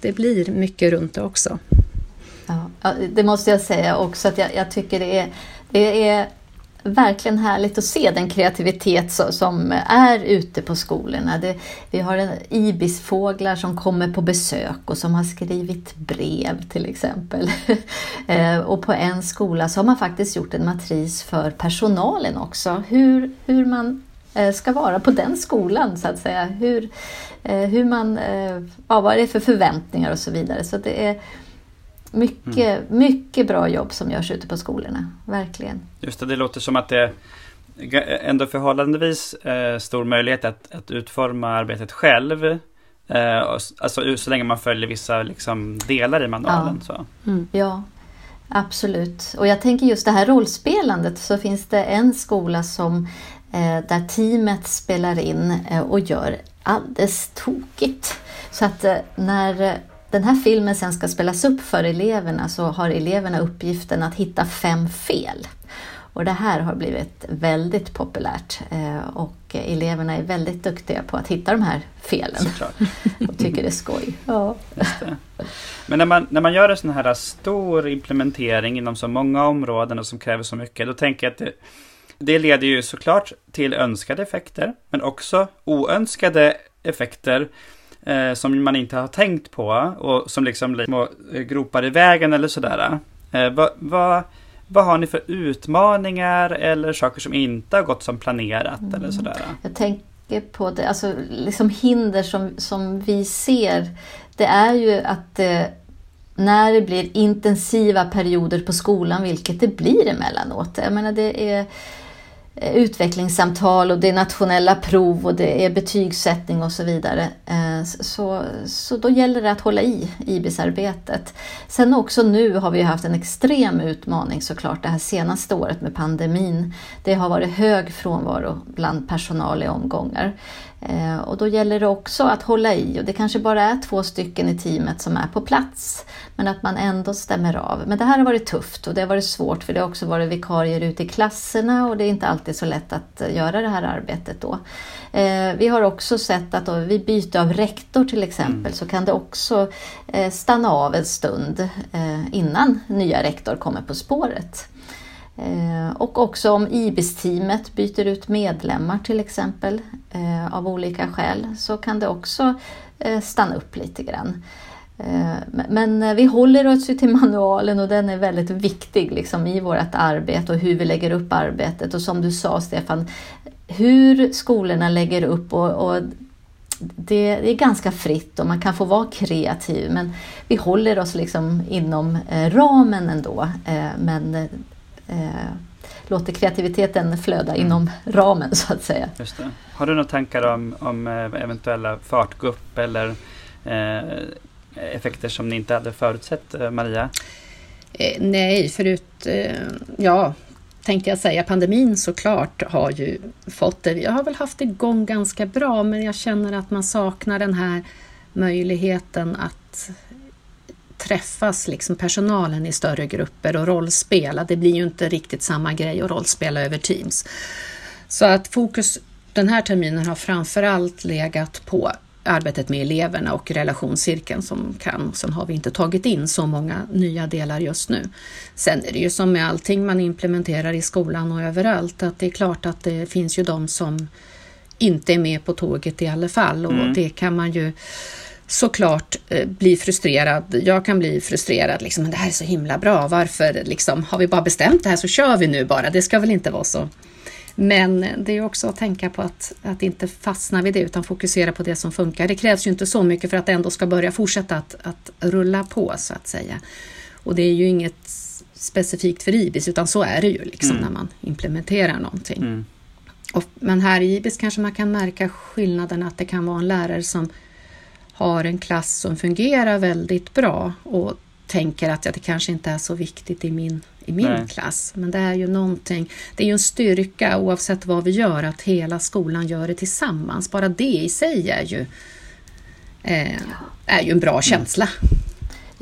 det blir mycket runt det också. Ja, det måste jag säga också att jag, jag tycker det är, det är verkligen härligt att se den kreativitet som är ute på skolorna. Det, vi har en ibisfåglar som kommer på besök och som har skrivit brev till exempel. Eh, och på en skola så har man faktiskt gjort en matris för personalen också. Hur, hur man eh, ska vara på den skolan så att säga. Hur, eh, hur man, ja, vad det är för förväntningar och så vidare. Så det är mycket, mm. mycket bra jobb som görs ute på skolorna, verkligen. Just det, det låter som att det ändå förhållandevis eh, stor möjlighet att, att utforma arbetet själv. Eh, alltså så länge man följer vissa liksom, delar i manualen. Ja. Så. Mm. ja, absolut. Och jag tänker just det här rollspelandet så finns det en skola som eh, där teamet spelar in eh, och gör alldeles tokigt. Så att eh, när den här filmen sen ska spelas upp för eleverna så har eleverna uppgiften att hitta fem fel. Och det här har blivit väldigt populärt eh, och eleverna är väldigt duktiga på att hitta de här felen och tycker det är skoj. Ja. Men när man, när man gör en sån här stor implementering inom så många områden och som kräver så mycket, då tänker jag att det, det leder ju såklart till önskade effekter, men också oönskade effekter eh, som man inte har tänkt på och som liksom blir små eh, gropar i vägen eller sådär. Eh, vad, vad, vad har ni för utmaningar eller saker som inte har gått som planerat mm. eller sådär? Jag tänker på det, alltså liksom hinder som, som vi ser, det är ju att eh, när det blir intensiva perioder på skolan, vilket det blir emellanåt. Jag menar det är Eh, utvecklingssamtal och det är nationella prov och det är betygssättning och så vidare. Eh, så, så då gäller det att hålla i IBIS-arbetet. Sen också nu har vi haft en extrem utmaning såklart det här senaste året med pandemin. Det har varit hög frånvaro bland personal i omgångar. Eh, och då gäller det också att hålla i och det kanske bara är två stycken i teamet som är på plats. Men att man ändå stämmer av. Men det här har varit tufft och det har varit svårt för det har också varit vikarier ute i klasserna och det är inte alltid så lätt att eh, göra det här arbetet då. Eh, vi har också sett att vid byte av rektor till exempel mm. så kan det också stanna av en stund innan nya rektor kommer på spåret. Eh, och också om IBIS-teamet byter ut medlemmar till exempel eh, av olika skäl så kan det också eh, stanna upp lite grann. Men vi håller oss till manualen och den är väldigt viktig liksom, i vårt arbete och hur vi lägger upp arbetet. Och som du sa Stefan, hur skolorna lägger upp och, och det, det, är ganska fritt och man kan få vara kreativ men vi håller oss liksom inom ramen ändå. Men eh, låter kreativiteten flöda mm. inom ramen så att säga. Just det. Har du några tankar om, om eh, eventuella fartgupp eller eh, effekter som ni inte hade förutsett eh, Maria? Eh, nej, förut, eh, ja, tänkte jag säga, pandemin såklart har ju fått det. Vi har väl haft igång ganska bra men jag känner att man saknar den här möjligheten att träffas, liksom personalen i större grupper och rollspela. Det blir ju inte riktigt samma grej att rollspela över Teams. Så att fokus den här terminen har framförallt legat på arbetet med eleverna och relationscirkeln som kan. Sen har vi inte tagit in så många nya delar just nu. Sen är det ju som med allting man implementerar i skolan och överallt att det är klart att det finns ju de som inte är med på tåget i alla fall och mm. det kan man ju såklart eh, bli frustrerad. Jag kan bli frustrerad, liksom, men det här är så himla bra. Varför liksom, har vi bara bestämt det här så kör vi nu bara. Det ska väl inte vara så. Men det är också att tänka på att, att inte fastna vid det utan fokusera på det som funkar. Det krävs ju inte så mycket för att det ändå ska börja fortsätta att, att rulla på så att säga. Och det är ju inget specifikt för IBIS utan så är det ju liksom mm. när man implementerar någonting. Mm. Och, men här i IBIS kanske man kan märka skillnaden att det kan vara en lärare som har en klass som fungerar väldigt bra och tänker att ja, det kanske inte är så viktigt i min, i min Nej. klass. Men det är ju någonting, det är ju en styrka oavsett vad vi gör att hela skolan gör det tillsammans. Bara det i sig är ju, eh, är ju en bra mm.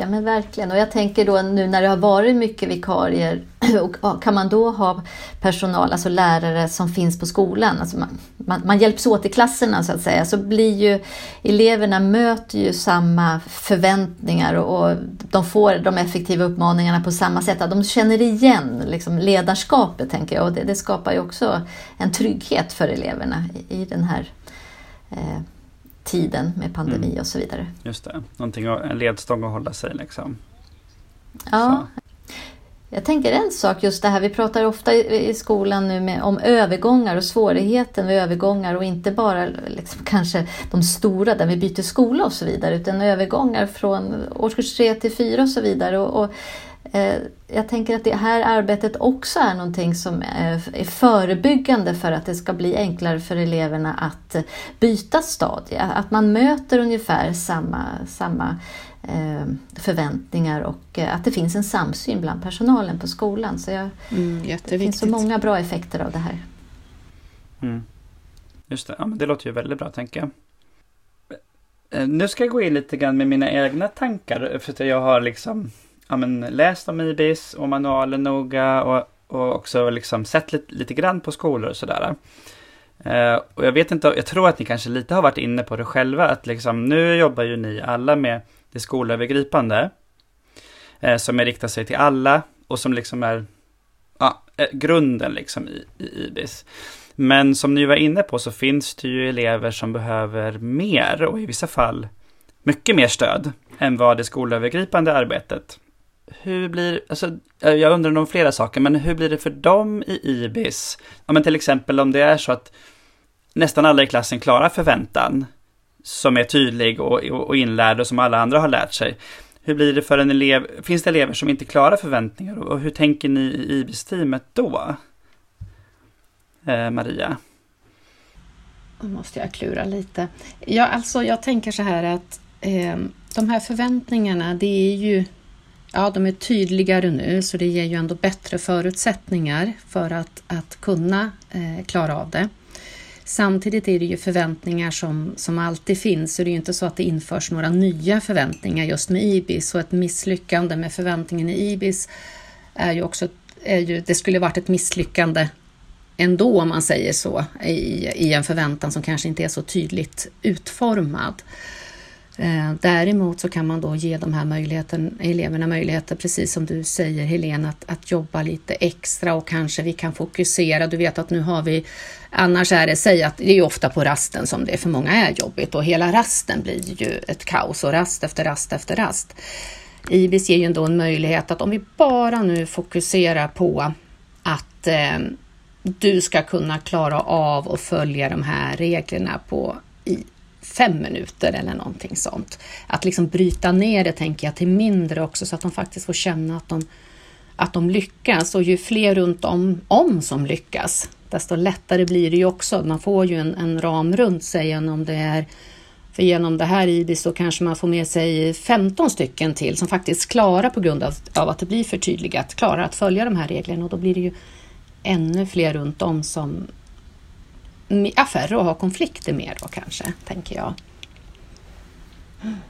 Ja men verkligen. Och jag tänker då nu när det har varit mycket vikarier och kan man då ha personal, alltså lärare som finns på skolan, alltså man, man, man, hjälps åt i klasserna så att säga, så blir ju eleverna möter ju samma förväntningar och, och de får de effektiva uppmaningarna på samma sätt. De känner igen liksom, ledarskapet tänker jag. Och det, det skapar ju också en trygghet för eleverna i, i den här eh, tiden med pandemi mm. och så vidare. Just det, Någonting, en ledstång att hålla sig liksom. Ja. Så. Jag tänker en sak, just det här, vi pratar ofta i skolan nu med, om övergångar och svårigheten med övergångar och inte bara liksom, kanske de stora där vi byter skola och så vidare, utan övergångar från årskurs 3 till 4 och så vidare. Och, och jag tänker att det här arbetet också är någonting som är förebyggande för att det ska bli enklare för eleverna att byta stadie. Att man möter ungefär samma, samma eh, förväntningar och eh, att det finns en samsyn bland personalen på skolan. Så jag, mm, det finns så många bra effekter av det här. Mm. Just det, ja, men det låter ju väldigt bra tänker jag. Nu ska jag gå in lite grann med mina egna tankar för att jag har liksom ja, men, läst om IBIS och manualen noga och, och också liksom sett lite, lite grann på skolor och sådär. Uh, och jag vet inte, jag tror att ni kanske lite har varit inne på det själva, att liksom nu jobbar ju ni alla med det skolövergripande, uh, som är riktat sig till alla och som liksom är uh, grunden liksom i, i IBIS. Men som ni var inne på så finns det ju elever som behöver mer och i vissa fall mycket mer stöd än vad det skolövergripande arbetet hur blir, alltså, eh, jag undrar om flera saker, men hur blir det för dem i IBIS? Ja, men till exempel om det är så att nästan alla i klassen klarar förväntan, som är tydlig och, och, inlärd och som alla andra har lärt sig. Hur blir det för en elev, finns det elever som inte klarar förväntningar och hur tänker ni i IBIS-teamet då? Eh, Maria? Då måste jag klura lite. Ja, alltså jag tänker så här att eh, de här förväntningarna, det är ju Ja, de är tydligare nu så det ger ju ändå bättre förutsättningar för att, att kunna eh, klara av det. Samtidigt är det ju förväntningar som, som alltid finns, så det är ju inte så att det införs några nya förväntningar just med IBIS och ett misslyckande med förväntningen i IBIS är ju också, är ju, det skulle varit ett misslyckande ändå om man säger så, i, i en förväntan som kanske inte är så tydligt utformad. Eh, däremot så kan man då ge de här möjligheten, eleverna möjligheter, precis som du säger Helena, att, att jobba lite extra och kanske vi kan fokusera. Du vet att nu har vi, annars är det, säg att det är ofta på rasten som det för många är jobbigt och hela rasten blir ju ett kaos och rast efter rast efter rast. IBIS ger ju ändå en möjlighet att om vi bara nu fokuserar på att eh, du ska kunna klara av att följa de här reglerna på i fem minuter eller någonting sånt. Att liksom bryta ner det tänker jag till mindre också så att de faktiskt får känna att de, att de lyckas och ju fler runt om, om som lyckas desto lättare blir det ju också. Man får ju en, en ram runt sig om det är för genom det här IBIS så kanske man får med sig 15 stycken till som faktiskt klarar på grund av, av att det blir förtydligat, klarar att följa de här reglerna och då blir det ju ännu fler runt om som affärer färre att ha konflikter med då kanske, tänker jag.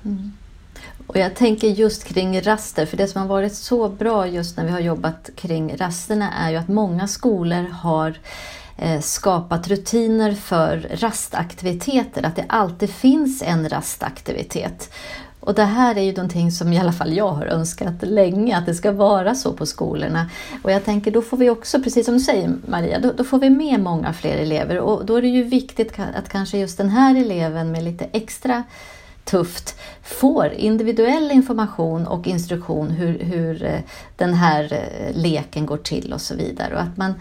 Mm. Och jag tänker just kring raster, för det som har varit så bra just när vi har jobbat kring rasterna är ju att många skolor har eh, skapat rutiner för rastaktiviteter, att det alltid finns en rastaktivitet. Och det här är ju någonting som i alla fall jag har önskat länge, att det ska vara så på skolorna. Och jag tänker då får vi också, precis som du säger Maria, då, då, får vi med många fler elever och då är det ju viktigt att kanske just den här eleven med lite extra tufft får individuell information och instruktion hur, hur eh, den här eh, leken går till och så vidare. Och att man,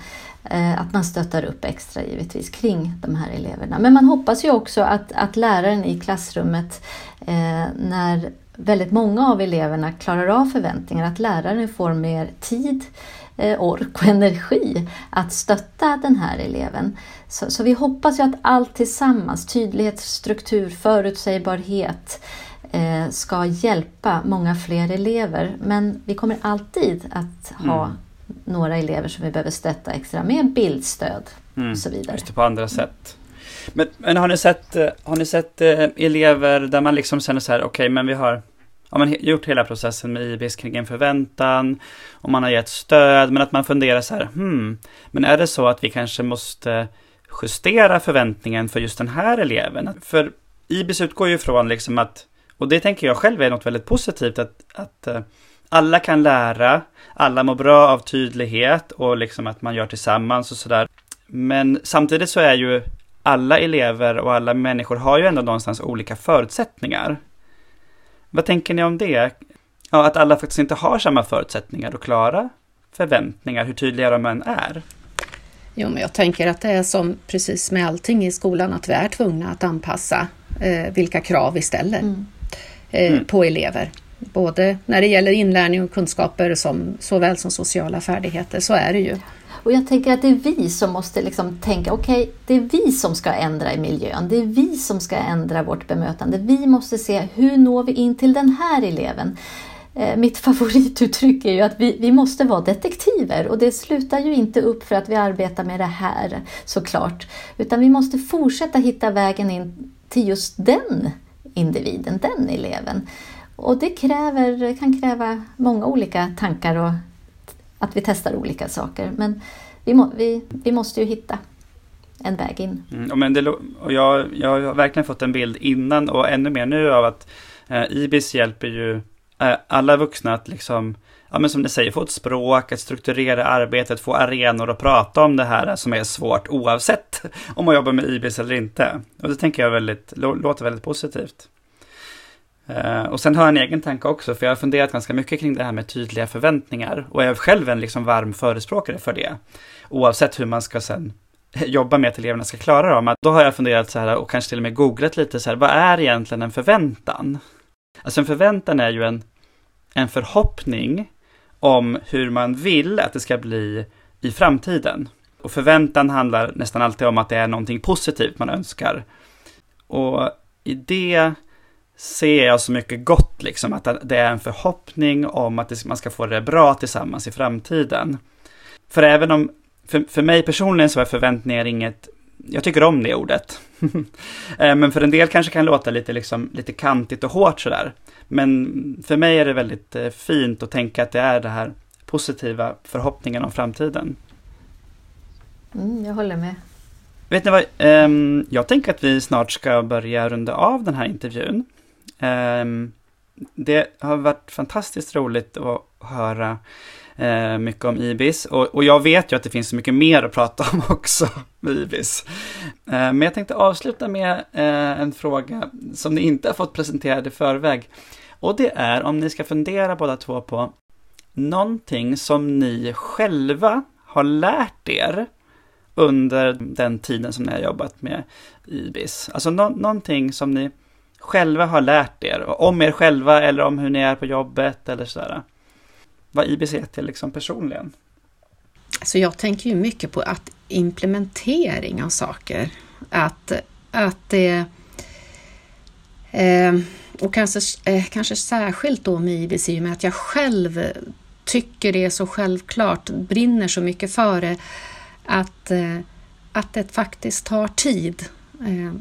Eh, att man stöttar upp extra givetvis kring de här eleverna. Men man hoppas ju också att, att läraren i klassrummet eh, när väldigt många av eleverna klarar av förväntningar, att läraren får mer tid, eh, ork och energi att stötta den här eleven. Så, så vi hoppas ju att allt tillsammans, tydlighet, struktur, förutsägbarhet, eh, ska hjälpa många fler elever. Men vi kommer alltid att ha mm några elever som vi behöver stötta extra med bildstöd mm. och så vidare. Just det, på andra sätt. Men, men, har ni sett, eh, har ni sett eh, elever där man liksom känner så här, okej, okay, men vi har ja, man gjort hela processen med IBS kring en förväntan och man har gett stöd, men att man funderar så här, hmm, men är det så att vi kanske måste justera förväntningen för just den här eleven? För IBIS utgår ju från liksom att, och det tänker jag själv är något väldigt positivt, att, att eh, alla kan lära, alla mår bra av tydlighet och liksom att man gör tillsammans och sådär. Men samtidigt så är ju alla elever och alla människor har ju ändå någonstans olika förutsättningar. Vad tänker ni om det? Ja, att alla faktiskt inte har samma förutsättningar att klara förväntningar, hur tydliga de än är. Jo, men jag tänker att det är som precis med allting i skolan, att vi är tvungna att anpassa eh, vilka krav vi ställer mm. Eh, mm. på elever. Både när det gäller inlärning och kunskaper som, såväl som sociala färdigheter, så är det ju. Och jag tänker att det är vi som måste liksom tänka, okej, okay, det är vi som ska ändra i miljön. Det är vi som ska ändra vårt bemötande. Vi måste se, hur når vi in till den här eleven? Eh, mitt favorituttryck är ju att vi, vi måste vara detektiver och det slutar ju inte upp för att vi arbetar med det här såklart. Utan vi måste fortsätta hitta vägen in till just den individen, den eleven. Och det kräver, kan kräva många olika tankar och att vi testar olika saker. Men vi, må, vi, vi måste ju hitta en väg in. Mm, men det, och jag, jag har verkligen fått en bild innan och ännu mer nu av att eh, IBIS hjälper ju Eh, alla vuxna att liksom, ja men som ni säger, få ett språk, att strukturera arbetet, få arenor att prata om det här som är svårt oavsett om man jobbar med IBIS eller inte. Och det tänker jag väldigt, låter väldigt positivt. Eh, och sen har jag en egen tanke också, för jag har funderat ganska mycket kring det här med tydliga förväntningar. Och jag är själv en liksom varm förespråkare för det. Oavsett hur man ska sen jobba med att eleverna ska klara dem. Då har jag funderat så här och kanske till och med googlat lite så här, vad är egentligen en förväntan? Alltså en förväntan är ju en, en förhoppning om hur man vill att det ska bli i framtiden. Och förväntan handlar nästan alltid om att det är någonting positivt man önskar. Och i det ser jag så mycket gott, liksom, att det är en förhoppning om att man ska få det bra tillsammans i framtiden. För även om, för, för mig personligen så är förväntningar inget jag tycker om det ordet. Eh, men för en del kanske kan låta lite, liksom, lite kantigt och hårt sådär. Men för mig är det väldigt eh, fint att tänka att det är det här positiva förhoppningen om framtiden. Mm, jag håller med. Vet ni vad, um, jag tänker att vi snart ska börja runda av den här intervjun. Ehm, det har varit fantastiskt roligt att höra eh, mycket om IBIS. Och, och, jag vet ju att det finns så mycket mer att prata om också med IBIS. Eh, men jag tänkte avsluta med eh, en fråga som ni inte har fått presenterad i förväg. Och det är om ni ska fundera båda två på någonting som ni själva har lärt er under den tiden som ni har jobbat med IBIS? Alltså no någonting som ni själva har lärt er, om er själva eller om hur ni är på jobbet eller sådär. Vad IBC till liksom personligen. Så jag tänker ju mycket på att implementering av saker, att, att det eh, och kanske, eh, kanske särskilt då med IBC i och med att jag själv tycker det är så självklart, brinner så mycket för det, att, eh, att det faktiskt tar tid. Eh,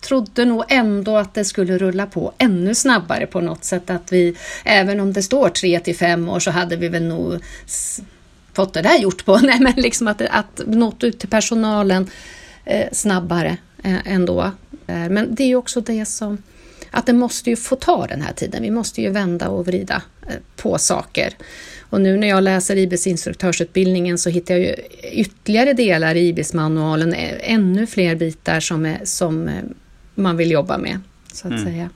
Trodde nog ändå att det skulle rulla på ännu snabbare på något sätt. Att vi, även om det står tre till fem år så hade vi väl nog fått det där gjort på. Nej, men liksom att, att nått ut till personalen eh, snabbare eh, ändå. Eh, men det är ju också det som att det måste ju få ta den här tiden. Vi måste ju vända och vrida eh, på saker. Och nu när jag läser IBIS instruktörsutbildningen så hittar jag ju ytterligare delar i IBIS-manualen, eh, ännu fler bitar som, är, som eh, man vill jobba med, så att mm. säga.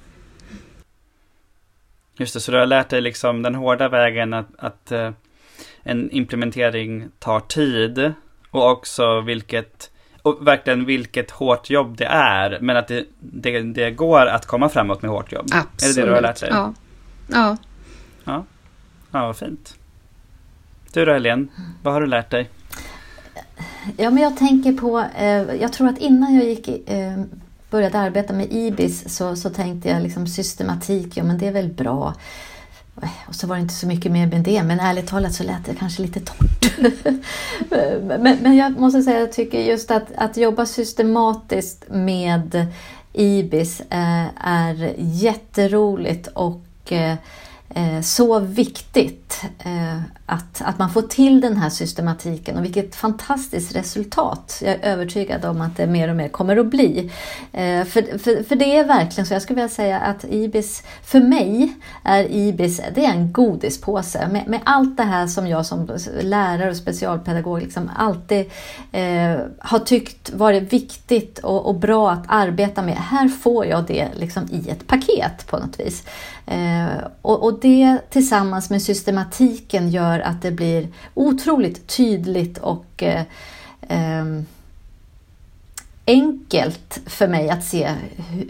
Just det, så du har lärt dig liksom den hårda vägen att, att en implementering tar tid och också vilket och verkligen vilket hårt jobb det är. Men att det, det, det går att komma framåt med hårt jobb. Absolut. Är det det du har lärt dig? Ja. Ja. Ja, ja vad fint. Du då Helene, vad har du lärt dig? Ja, men jag tänker på, eh, jag tror att innan jag gick, eh, började arbeta med IBIS så, så tänkte jag liksom systematik, ja men det är väl bra. Och så var det inte så mycket mer med det, men ärligt talat så lät det kanske lite torrt. men, men jag måste säga att jag tycker just att, att jobba systematiskt med IBIS eh, är jätteroligt och Eh, Eh, så viktigt eh, att, att man får till den här systematiken och vilket fantastiskt resultat. Jag är övertygad om att det mer och mer kommer att bli. Eh, för, för, för det är verkligen så, jag skulle vilja säga att IBIS, för mig är IBIS det är en godispåse med, med allt det här som jag som lärare och specialpedagog liksom alltid eh, har tyckt varit viktigt och, och, bra att arbeta med. Här får jag det liksom i ett paket på något vis. Eh, och, och det tillsammans med systematiken gör att det blir otroligt tydligt och eh, eh, enkelt för mig att se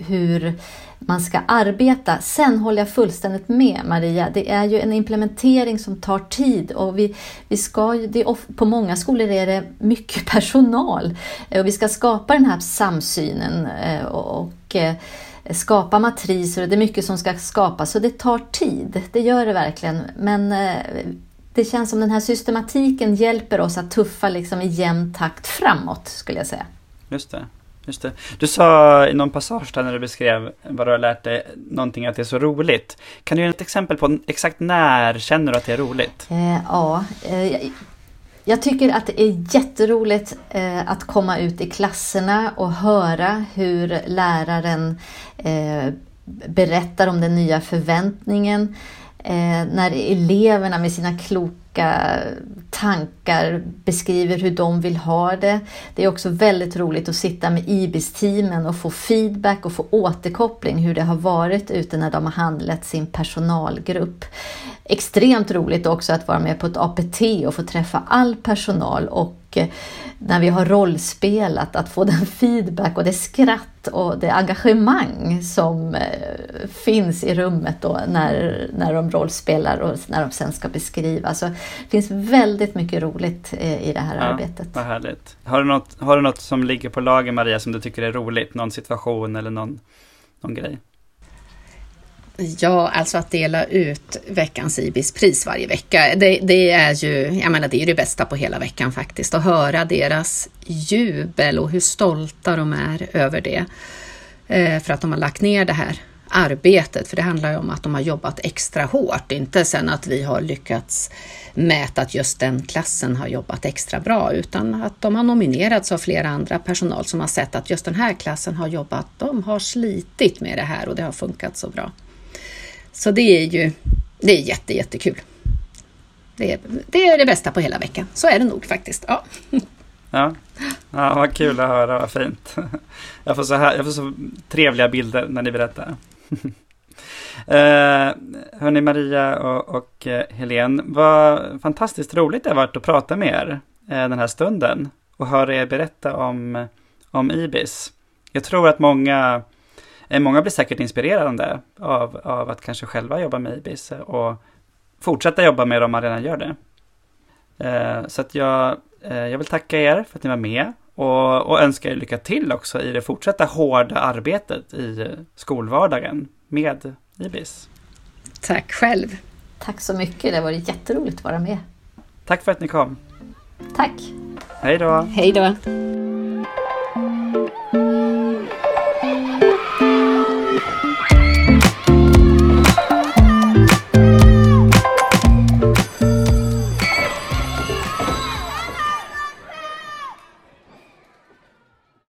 hur man ska arbeta. Sen håller jag fullständigt med Maria. Det är ju en implementering som tar tid och vi, vi ska, det är, på många skolor är det mycket personal eh, och vi ska skapa den här samsynen eh, och, och eh, skapa matriser och det är mycket som ska skapas så det tar tid. Det gör det verkligen. Men eh, det känns som den här systematiken hjälper oss att tuffa liksom i jämn takt framåt skulle jag säga. Just det. Just det. Du sa i någon passage där när du beskrev vad du har lärt dig, någonting att det är så roligt. Kan du ge ett exempel på exakt när känner du att det är roligt? Eh, ja, eh, jag tycker att det är jätteroligt eh, att komma ut i klasserna och höra hur läraren eh, berättar om den nya förväntningen. Eh, när eleverna med sina kloka tankar beskriver hur de vill ha det. Det är också väldigt roligt att sitta med IBIS-teamen och få feedback och få återkoppling hur det har varit ute när de har handlat sin personalgrupp. Extremt roligt också att vara med på ett APT och få träffa all personal och eh, när vi har rollspelat, att få den feedback och det skratt och det engagemang som eh, finns i rummet då när, när de rollspelar och när de sen ska beskriva. Så det finns väldigt mycket roligt eh, i det här ja, arbetet. Vad härligt. Har du, något, har du något som ligger på lager Maria som du tycker är roligt? Någon situation eller någon, någon grej? Ja, alltså att dela ut veckans IBIS-pris varje vecka, det, det, är ju jag menar, det, är det bästa på hela veckan faktiskt. Att höra deras jubel och hur stolta de är över det. Eh, för att de har lagt ner det här arbetet, för det handlar ju om att de har jobbat extra hårt, inte sen att vi har lyckats mäta att just den klassen har jobbat extra bra, utan att de har nominerats av flera andra personal som har sett att just den här klassen har jobbat, de har slitit med det här och det har funkat så bra. Så det är ju det är jätte, jättekul. Det är, det är det bästa på hela veckan. Så är det nog faktiskt. Ja. Ja, ja vad kul att höra, vad fint. Jag får så, här, jag får så trevliga bilder när ni berättar. Eh, hörni Maria och, och eh, Helene, vad fantastiskt roligt det har varit att prata med er eh, den här stunden. Och höra er berätta om, om IBIS. Jag tror att många, många blir säkert inspirerade av, av att kanske själva jobba med IBIS och fortsätta jobba med det om man redan gör det. Eh, så att jag, eh, jag vill tacka er för att ni var med och, och önska er lycka till också i det fortsatta hårda arbetet i skolvardagen med IBIS. Tack själv. Tack så mycket, det var jätteroligt att vara med. Tack för att ni kom. Tack. Hej då. Hej då.